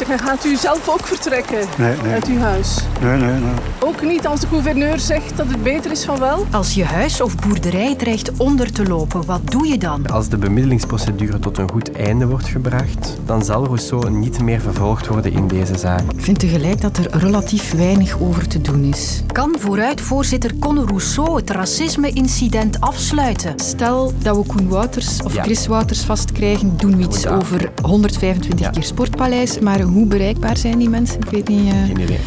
Zeg, en gaat u zelf ook vertrekken Nee, nee. uit uw huis? Nee, nee, nee. Ook niet als de gouverneur zegt dat het beter is van wel? Als je huis of boerderij dreigt onder te lopen, wat doe je dan? Als de bemiddelingsprocedure tot een goed einde wordt gebracht, dan zal Rousseau niet meer vervolgd worden in deze zaak. Ik vind tegelijk dat er relatief weinig over te doen is. Kan vooruitvoorzitter Conor Rousseau het racisme-incident afsluiten? Stel dat we Koen Wouters of Ja. Chris Wouters vastkrijgen, doen we iets over 125 Ja. keer Sportpaleis. Maar hoe bereikbaar zijn die mensen? Ik weet niet. eh. Geen idee.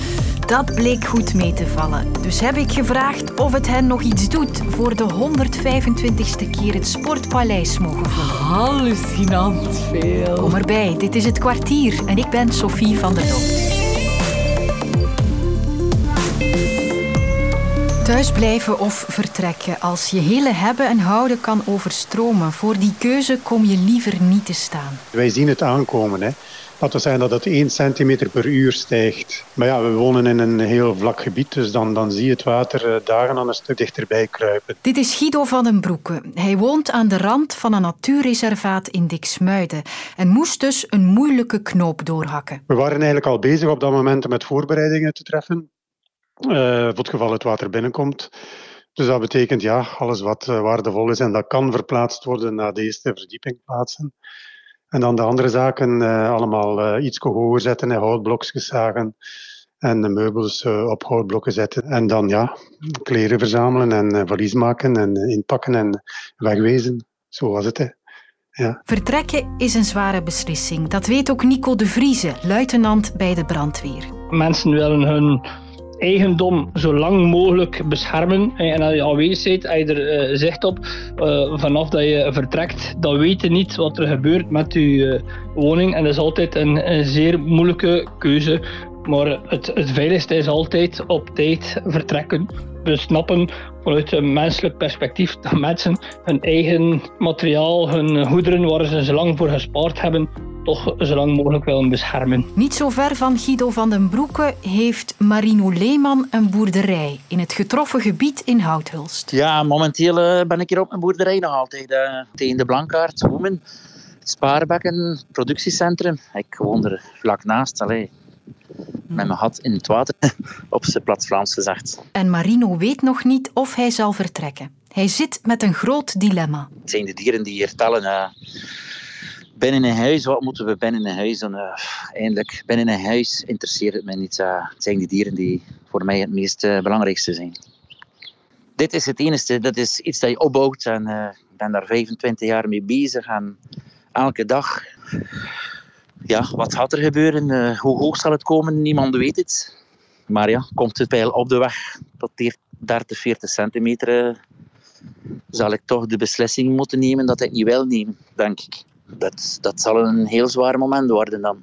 Dat bleek goed mee te vallen. Dus heb ik gevraagd of het hen nog iets doet voor de 125ste keer het Sportpaleis mogen vullen. Hallucinant veel. Kom erbij, dit is het kwartier en ik ben Sophie van der Dopt. Thuisblijven of vertrekken. Als je hele hebben en houden kan overstromen, voor die keuze kom je liever niet te staan. Wij zien het aankomen. Hè. Laten we zeggen dat het 1 centimeter per uur stijgt. Maar ja, we wonen in een heel vlak gebied, dus dan, dan zie je het water eh, dagen aan een stuk dichterbij kruipen. Dit is Guido van den Broeke. Hij woont aan de rand van een natuurreservaat in Diksmuiden en moest dus een moeilijke knoop doorhakken. We waren eigenlijk al bezig op dat moment met voorbereidingen te treffen. Eh, voor het geval het water binnenkomt. Dus dat betekent ja, alles wat eh, waardevol is en dat kan verplaatst worden naar de eerste verdieping plaatsen. En dan de andere zaken eh, allemaal eh, iets hoger zetten en houtblokjes zagen. En de meubels eh, op houtblokken zetten. En dan ja, kleren verzamelen en eh, valies maken en eh, inpakken en wegwezen. Zo was het. Hè. Ja. Vertrekken is een zware beslissing. Dat weet ook Nico de Vrieze, luitenant bij de brandweer. Mensen willen hun eigendom zo lang mogelijk beschermen. En als je aanwezig bent, als je er eh, zicht op, eh, vanaf dat je vertrekt, dan weet je niet wat er gebeurt met je eh, woning. En dat is altijd een, een zeer moeilijke keuze. Maar het, het veiligste is altijd op tijd vertrekken. We snappen vanuit een menselijk perspectief dat mensen hun eigen materiaal, hun goederen waar ze zo lang voor gespaard hebben, toch zo lang mogelijk willen beschermen. Niet zo ver van Guido van den Broeke heeft Marino Leeman een boerderij in het getroffen gebied in Houthulst. Ja, momenteel eh, ben ik hier op mijn boerderij nog altijd. eh, tegen de Blankaart, Hoemen, het Spaarbekken, productiecentrum. Ik woon er vlak naast, allee, met mijn gat in het water, op zijn plat Vlaams gezegd. En Marino weet nog niet of hij zal vertrekken. Hij zit met een groot dilemma. Het zijn de dieren die hier tellen. eh. Binnen een huis, wat moeten we binnen een huis doen? Eh, eindelijk, binnen een huis interesseert het mij niet. eh. het zijn die dieren die voor mij het meest eh, belangrijkste zijn. Dit is het enige, dat is iets dat je opbouwt en ik ben daar 25 jaar mee bezig en elke dag, ja, wat gaat er gebeuren? Hoe hoog zal het komen? Niemand weet het. Maar ja, komt het pijl op de weg tot 30, 40 centimeter, zal ik toch de beslissing moeten nemen dat ik niet wil nemen, denk ik. Dat, dat zal een heel zwaar moment worden dan.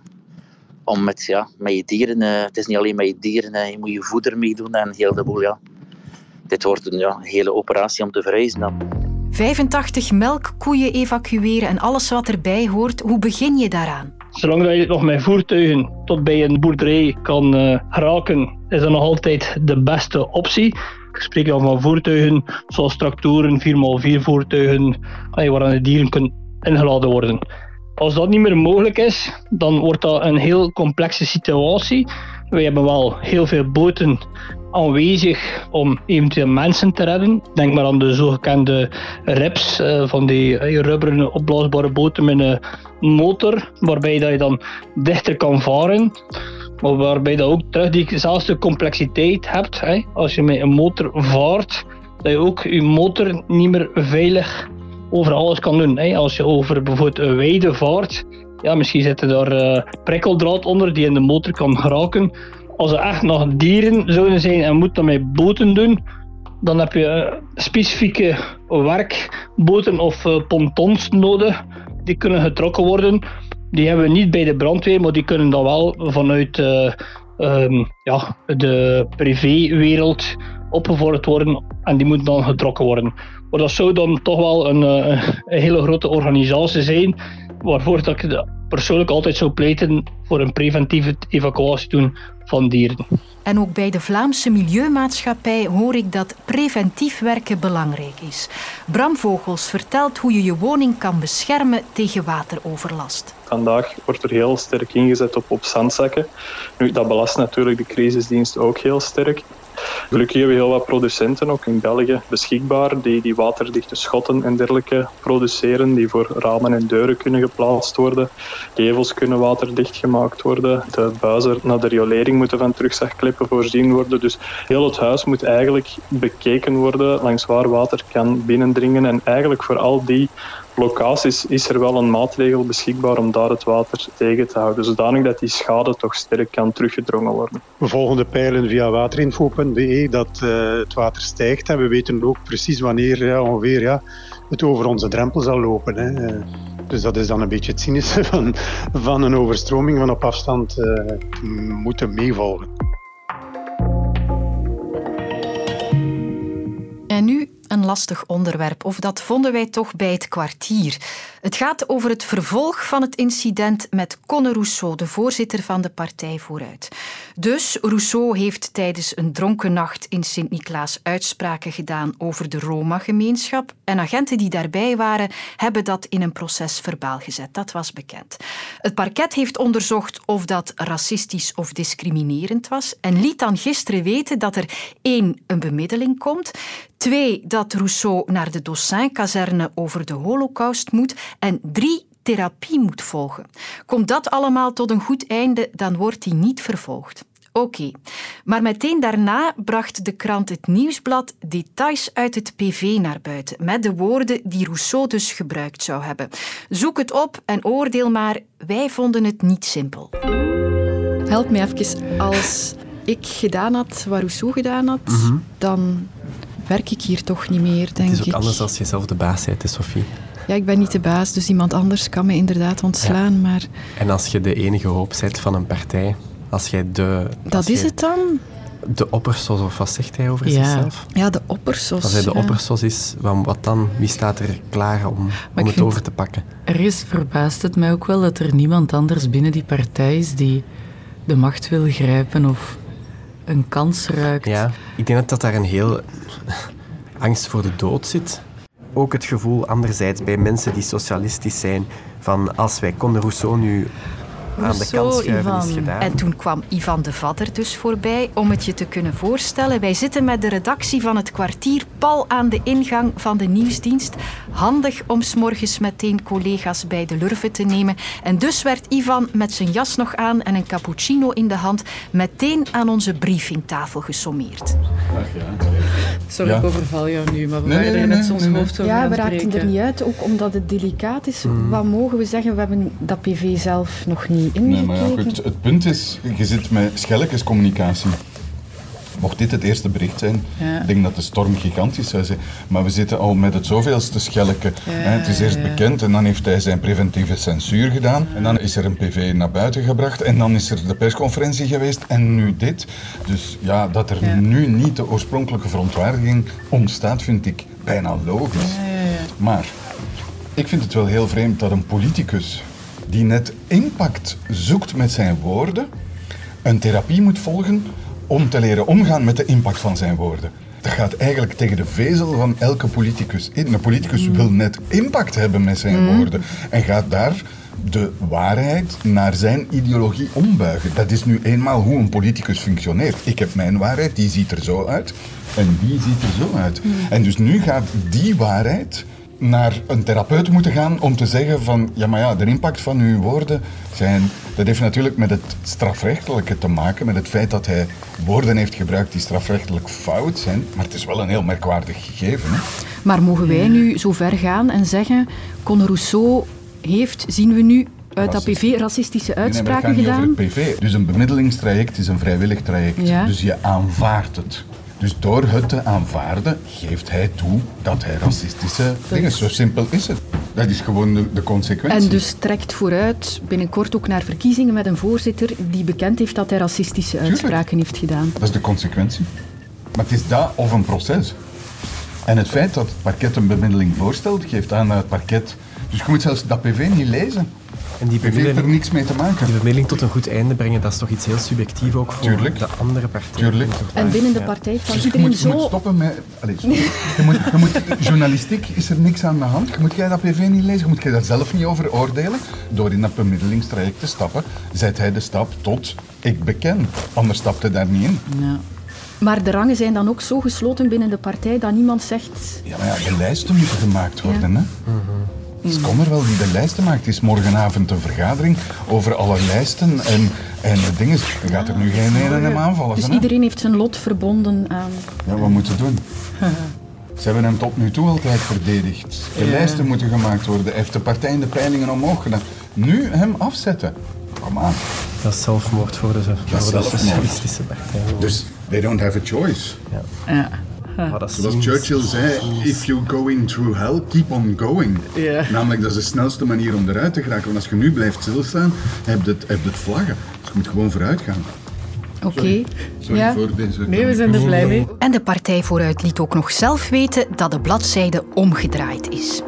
Om met, ja, met je dieren, eh, het is niet alleen met je dieren, eh, je moet je voeder meedoen en heel de boel, ja. Dit wordt een ja, hele operatie om te verhuizen dan. 85 melkkoeien evacueren en alles wat erbij hoort. Hoe begin je daaraan? Zolang dat je nog met voertuigen tot bij een boerderij kan eh, geraken, is dat nog altijd de beste optie. Ik spreek dan van voertuigen zoals tractoren, 4x4 voertuigen, waar de dieren kunnen ingeladen worden. Als dat niet meer mogelijk is, dan wordt dat een heel complexe situatie. Wij hebben wel heel veel boten aanwezig om eventueel mensen te redden. Denk maar aan de zogekende RIPS, eh, van die eh, rubberen opblaasbare boten met een motor, waarbij dat je dan dichter kan varen. Maar waarbij je ook terug diezelfde complexiteit hebt. Als je met een motor vaart, dat je ook je motor niet meer veilig over alles kan doen. Hè. Als je over bijvoorbeeld een weide vaart, ja, misschien er daar eh, prikkeldraad onder die in de motor kan geraken. Als er echt nog dieren zouden zijn en moet dat met boten doen, dan heb je eh, specifieke werkboten of eh, pontons nodig. Die kunnen getrokken worden. Die hebben we niet bij de brandweer, maar die kunnen dan wel vanuit eh, ehm, ja, de privéwereld opgevorderd worden en die moeten dan getrokken worden. Maar dat zou dan toch wel een, eh, een hele grote organisatie zijn, waarvoor dat ik persoonlijk altijd zou pleiten voor een preventieve evacuatie doen van dieren. En ook bij de Vlaamse Milieumaatschappij hoor ik dat preventief werken belangrijk is. Bram Vogels vertelt hoe je je woning kan beschermen tegen wateroverlast. Vandaag wordt er heel sterk ingezet op, op zandzakken. Nu, dat belast natuurlijk de crisisdienst ook heel sterk. Gelukkig hebben we heel wat producenten, ook in België, beschikbaar, die, die waterdichte schotten en dergelijke produceren, die voor ramen en deuren kunnen geplaatst worden. Gevels kunnen waterdicht gemaakt worden. De buizen naar de riolering moeten van terugzagkleppen voorzien worden. Dus heel het huis moet eigenlijk bekeken worden langs waar water kan binnendringen. En eigenlijk voor al die locaties is er wel een maatregel beschikbaar om daar het water tegen te houden, zodanig dat die schade toch sterk kan teruggedrongen worden. We volgen de pijlen via waterinfo.be dat uh, het water stijgt en we weten ook precies wanneer ongeveer ja, het over onze drempel zal lopen. Hè. Dus dat is dan een beetje het cynische van, van een overstroming van op afstand uh, moeten meevolgen. Een lastig onderwerp, of dat vonden wij toch bij het kwartier. Het gaat over het vervolg van het incident met Conor Rousseau, de voorzitter van de Partij Vooruit. Dus Rousseau heeft tijdens een dronken nacht in Sint-Niklaas uitspraken gedaan over de Roma-gemeenschap. En agenten die daarbij waren, hebben dat in een proces verbaal gezet. Dat was bekend. Het parket heeft onderzocht of dat racistisch of discriminerend was en liet dan gisteren weten dat er één, een bemiddeling komt, twee, dat Rousseau naar de Dossin-kazerne over de holocaust moet en drie, therapie moet volgen. Komt dat allemaal tot een goed einde, dan wordt hij niet vervolgd. Oké, maar meteen daarna bracht de krant Het Nieuwsblad details uit het PV naar buiten, met de woorden die Rousseau dus gebruikt zou hebben. Zoek het op en oordeel maar, wij vonden het niet simpel. Help me even, als ik gedaan had wat Rousseau gedaan had, Mhm. dan werk ik hier toch niet meer, denk Het is ook ik. anders als je zelf de baas bent, hè, Sophie. Ja, ik ben niet de baas, dus iemand anders kan me inderdaad ontslaan, maar En als je de enige hoop bent van een partij, als jij de... dat is het dan? De oppersos, of wat zegt hij over Ja. zichzelf? Ja, de oppersos. Als hij de ja. oppersos is, wat, wat dan? Wie staat er klaar om, om ik het vind- over te pakken? Ergens verbaast het mij ook wel dat er niemand anders binnen die partij is die de macht wil grijpen of een kans ruikt. Ja, ik denk dat, dat daar een heel angst voor de dood zit. Ook het gevoel anderzijds bij mensen die socialistisch zijn van als wij Conde Rousseau nu aan de kant schuiven is Ivan. gedaan. En toen kwam Ivan de Vadder dus voorbij. Om het je te kunnen voorstellen, wij zitten met de redactie van het kwartier pal aan de ingang van de nieuwsdienst. Handig om 's morgens meteen collega's bij de lurven te nemen. En dus werd Ivan met zijn jas nog aan en een cappuccino in de hand meteen aan onze briefingtafel gesommeerd. Sorry, Ja. ik overval jou nu, maar we Nee, waren nee, er nee, net ons nee, hoofd over Ja, we raakten er niet uit, ook omdat het delicaat is. Wat mogen we zeggen? We hebben dat PV zelf nog niet Nee, maar ja, ingekeken. goed, het punt is, je zit met schelletjescommunicatie. Mocht dit het eerste bericht zijn, Ja. ik denk dat de storm gigantisch zou zijn. Maar we zitten al met het zoveelste schelletje. Ja, hè. Het is eerst bekend en dan heeft hij zijn preventieve censuur gedaan. En dan is er een PV naar buiten gebracht en dan is er de persconferentie geweest en nu dit. Dus ja, dat er nu niet de oorspronkelijke verontwaardiging ontstaat, vind ik bijna logisch. Maar ik vind het wel heel vreemd dat een politicus die net impact zoekt met zijn woorden, een therapie moet volgen om te leren omgaan met de impact van zijn woorden. Dat gaat eigenlijk tegen de vezel van elke politicus in. Een politicus wil net impact hebben met zijn woorden en gaat daar de waarheid naar zijn ideologie ombuigen. Dat is nu eenmaal hoe een politicus functioneert. Ik heb mijn waarheid, die ziet er zo uit en die ziet er zo uit. En dus nu gaat die waarheid naar een therapeut moeten gaan om te zeggen van, ja maar ja, de impact van uw woorden zijn, dat heeft natuurlijk met het strafrechtelijke te maken, met het feit dat hij woorden heeft gebruikt die strafrechtelijk fout zijn, maar het is wel een heel merkwaardig gegeven. Hè? Maar mogen wij nu zo ver gaan en zeggen, Conor Rousseau heeft, zien we nu uit dat PV, racistische Nee, nee, uitspraken gaat gedaan? PV. Dus een bemiddelingstraject is een vrijwillig traject. Ja. Dus je aanvaardt het. Dus door het te aanvaarden, geeft hij toe dat hij racistische dingen... Zo simpel is het. Dat is gewoon de, de consequentie. En dus trekt vooruit binnenkort ook naar verkiezingen met een voorzitter die bekend heeft dat hij racistische uitspraken heeft gedaan. Dat is de consequentie. Maar het is dat of een proces. En het feit dat het parket een bemiddeling voorstelt, geeft aan dat het parket... Dus je moet zelfs dat PV niet lezen. En die PV heeft er bemiddeling, niks mee te maken. die bemiddeling tot een goed einde brengen, dat is toch iets heel subjectief ook voor Tuurlijk. de andere partij. Tuurlijk. En binnen de Ja. partij kan Dus je iedereen moet, je moet zo... stoppen met... Allee, sorry. je moet, je moet, journalistiek is er niks aan de hand. Moet jij dat PV niet lezen, je moet jij daar zelf niet over oordelen. Door in dat bemiddelingstraject te stappen, zet hij de stap tot ik beken. Anders stapt hij daar niet in. Ja. Maar de rangen zijn dan ook zo gesloten binnen de partij dat niemand zegt... Ja, maar ja, de lijsten moeten gemaakt worden, hè. Het is Conor wel die de lijsten maakt. Het is morgenavond een vergadering over alle lijsten en, en de dingen. Je gaat er nu geen ene hem aanvallen. Dus iedereen heeft zijn lot verbonden aan... Ja, wat moeten we doen? Ze hebben hem tot nu toe altijd verdedigd. De lijsten moeten gemaakt worden. Hij heeft de partij in de peilingen omhoog gedaan. Nu hem afzetten. Kom aan. Dat is zelfmoord voor de, voor de socialistische partij. Dus they don't have a choice. Ja. Maar dat Zoals Churchill zei, if you going through hell, keep on going. Ja. Namelijk, dat is de snelste manier om eruit te geraken. Want als je nu blijft stilstaan, heb je het, heb het vlaggen. Dus je moet gewoon vooruit gaan. Oké. Sorry Ja. voor deze... Nee, we zijn er blij mee. En de Partij Vooruit liet ook nog zelf weten dat de bladzijde omgedraaid is.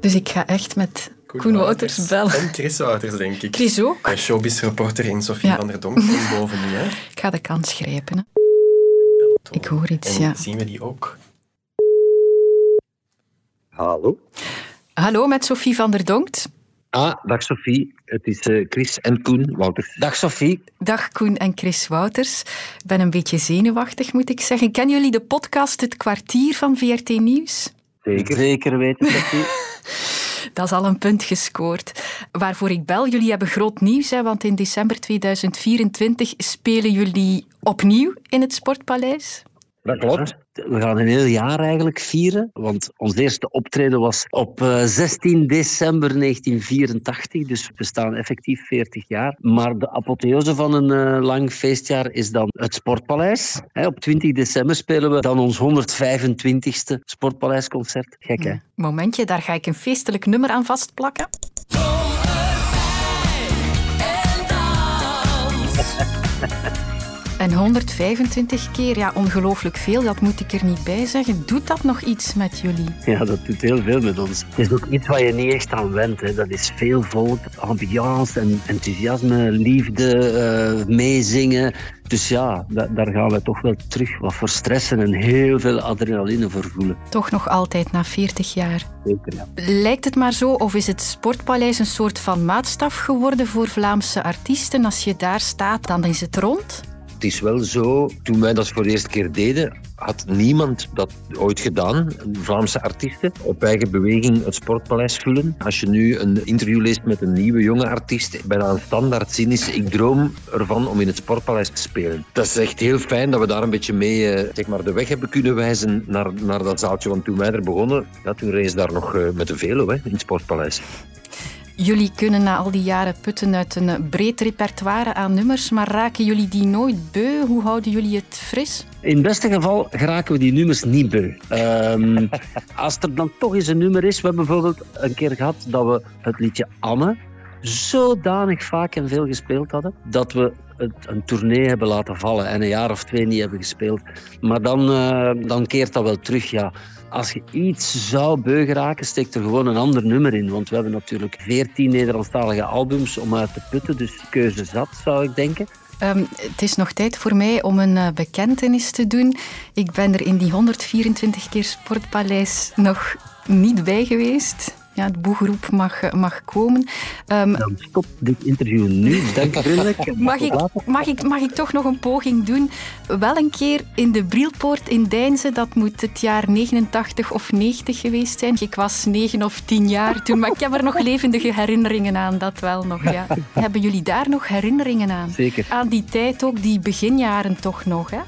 Dus ik ga echt met Koen Wouters bellen. En Chris Wouters, denk ik. Chris ook. Een showbiz-reporter in Sofie Ja. van der Donk komt boven nu. Hè. Ik ga de kans grijpen. Hè. Ik hoor iets, En ja. zien we die ook? Hallo. Hallo, met Sophie van der Donkt. Ah, dag Sophie. Het is eh, Chris en Koen Wouters. Dag Sophie. Dag Koen en Chris Wouters. Ik ben een beetje zenuwachtig, moet ik zeggen. Kennen jullie de podcast Het Kwartier van VRT Nieuws? Zeker. Zeker weten, Sophie. Dat is al een punt gescoord. Waarvoor ik bel, jullie hebben groot nieuws, hè, want in december 2024 spelen jullie opnieuw in het Sportpaleis. Dat klopt. We gaan een heel jaar eigenlijk vieren, want ons eerste optreden was op eh, 16 december 1984, dus we staan effectief 40 jaar. Maar de apotheose van een eh, lang feestjaar is dan het Sportpaleis. Hè, op 20 december spelen we dan ons 125ste Sportpaleisconcert. Gek hè? Momentje, daar ga ik een feestelijk nummer aan vastplakken. En 125 keer, ja, ongelooflijk veel, dat moet ik er niet bij zeggen. Doet dat nog iets met jullie? Ja, dat doet heel veel met ons. Het is ook iets waar je niet echt aan went. Hè. Dat is veel volk, ambiance en enthousiasme, liefde, eh, meezingen. Dus ja, da- daar gaan we toch wel terug wat voor stressen en heel veel adrenaline voor voelen. Toch nog altijd na 40 jaar. Zeker, ja. Lijkt het maar zo, of is het Sportpaleis een soort van maatstaf geworden voor Vlaamse artiesten? Als je daar staat, dan is het rond. Het is wel zo, toen wij dat voor de eerste keer deden, had niemand dat ooit gedaan. Vlaamse artiesten op eigen beweging het sportpaleis vullen. Als je nu een interview leest met een nieuwe jonge artiest, bijna een standaard zin is, ik droom ervan om in het sportpaleis te spelen. Dat is echt heel fijn dat we daar een beetje mee eh, zeg maar, de weg hebben kunnen wijzen naar, naar dat zaaltje. Want toen wij er begonnen, ja, toen ze daar nog eh, met de velo hè, in het sportpaleis. Jullie kunnen na al die jaren putten uit een breed repertoire aan nummers, maar raken jullie die nooit beu? Hoe houden jullie het fris? In het beste geval geraken we die nummers niet beu. Ehm, als er dan toch eens een nummer is, we hebben bijvoorbeeld een keer gehad dat we het liedje Anne zodanig vaak en veel gespeeld hadden, dat we een tournee hebben laten vallen en een jaar of twee niet hebben gespeeld. Maar dan, eh, dan keert dat wel terug, ja. Als je iets zou beu geraken, steek er gewoon een ander nummer in. Want we hebben natuurlijk veertien Nederlandstalige albums om uit te putten. Dus keuze zat, zou ik denken. Ehm, het is nog tijd voor mij om een uh, bekentenis te doen. Ik ben er in die 124 keer Sportpaleis nog niet bij geweest. Ja, de boegeroep mag, mag komen. Um, Dan stop dit interview nu. Dank u vriendelijk. Mag ik, mag, ik, mag ik toch nog een poging doen? Wel een keer in de Brielpoort in Deinze. Dat moet het jaar 89 of 90 geweest zijn. Ik was 9 of 10 jaar toen, maar ik heb er nog levendige herinneringen aan. Dat wel nog, ja. Hebben jullie daar nog herinneringen aan? Zeker. Aan die tijd ook, die beginjaren toch nog, hè?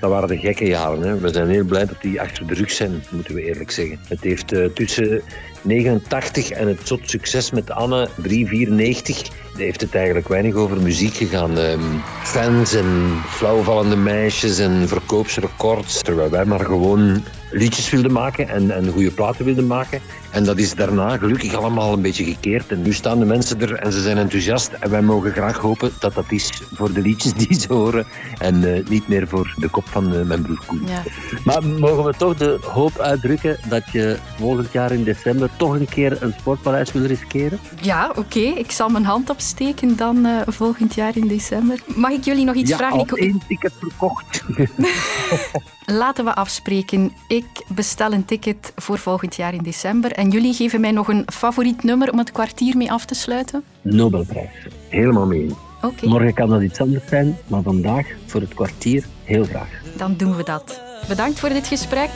Dat waren de gekke jaren. Hè. We zijn heel blij dat die achter de rug zijn, moeten we eerlijk zeggen. Het heeft uh, tussen 89 en het zot succes met Anne 394 heeft het eigenlijk weinig over muziek gegaan. Um, fans en flauwvallende meisjes en verkoopsrecords. Terwijl wij maar gewoon liedjes wilden maken en, en goede platen wilden maken. En dat is daarna gelukkig allemaal een beetje gekeerd. En nu staan de mensen er en ze zijn enthousiast. En wij mogen graag hopen dat dat is voor de liedjes die ze horen. En uh, niet meer voor de kop van uh, mijn broer Koen. Ja. Maar mogen we toch de hoop uitdrukken dat je volgend jaar in december toch een keer een sportpaleis wil riskeren? Ja, oké. Okay. Ik zal mijn hand opsteken dan uh, volgend jaar in december. Mag ik jullie nog iets ja, vragen? Al één ticket verkocht. Laten we afspreken. Ik bestel een ticket voor volgend jaar in december. En jullie geven mij nog een favoriet nummer om het kwartier mee af te sluiten? Nobelprijs. Helemaal mee. Okay. Morgen kan dat iets anders zijn, maar vandaag voor het kwartier heel graag. Dan doen we dat. Bedankt voor dit gesprek.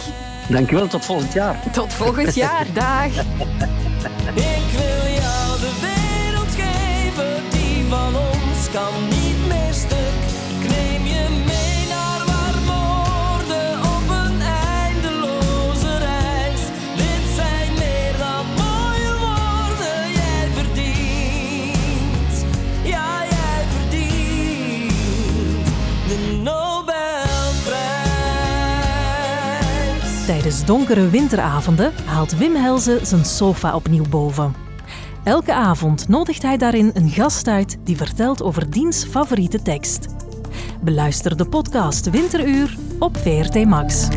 Dankjewel, tot volgend jaar. Tot volgend jaar, dag. Ik wil jou de wereld geven, die van ons kan niet Tijdens donkere winteravonden haalt Wim Helze zijn sofa opnieuw boven. Elke avond nodigt hij daarin een gast uit die vertelt over diens favoriete tekst. Beluister de podcast Winteruur op VRT Max.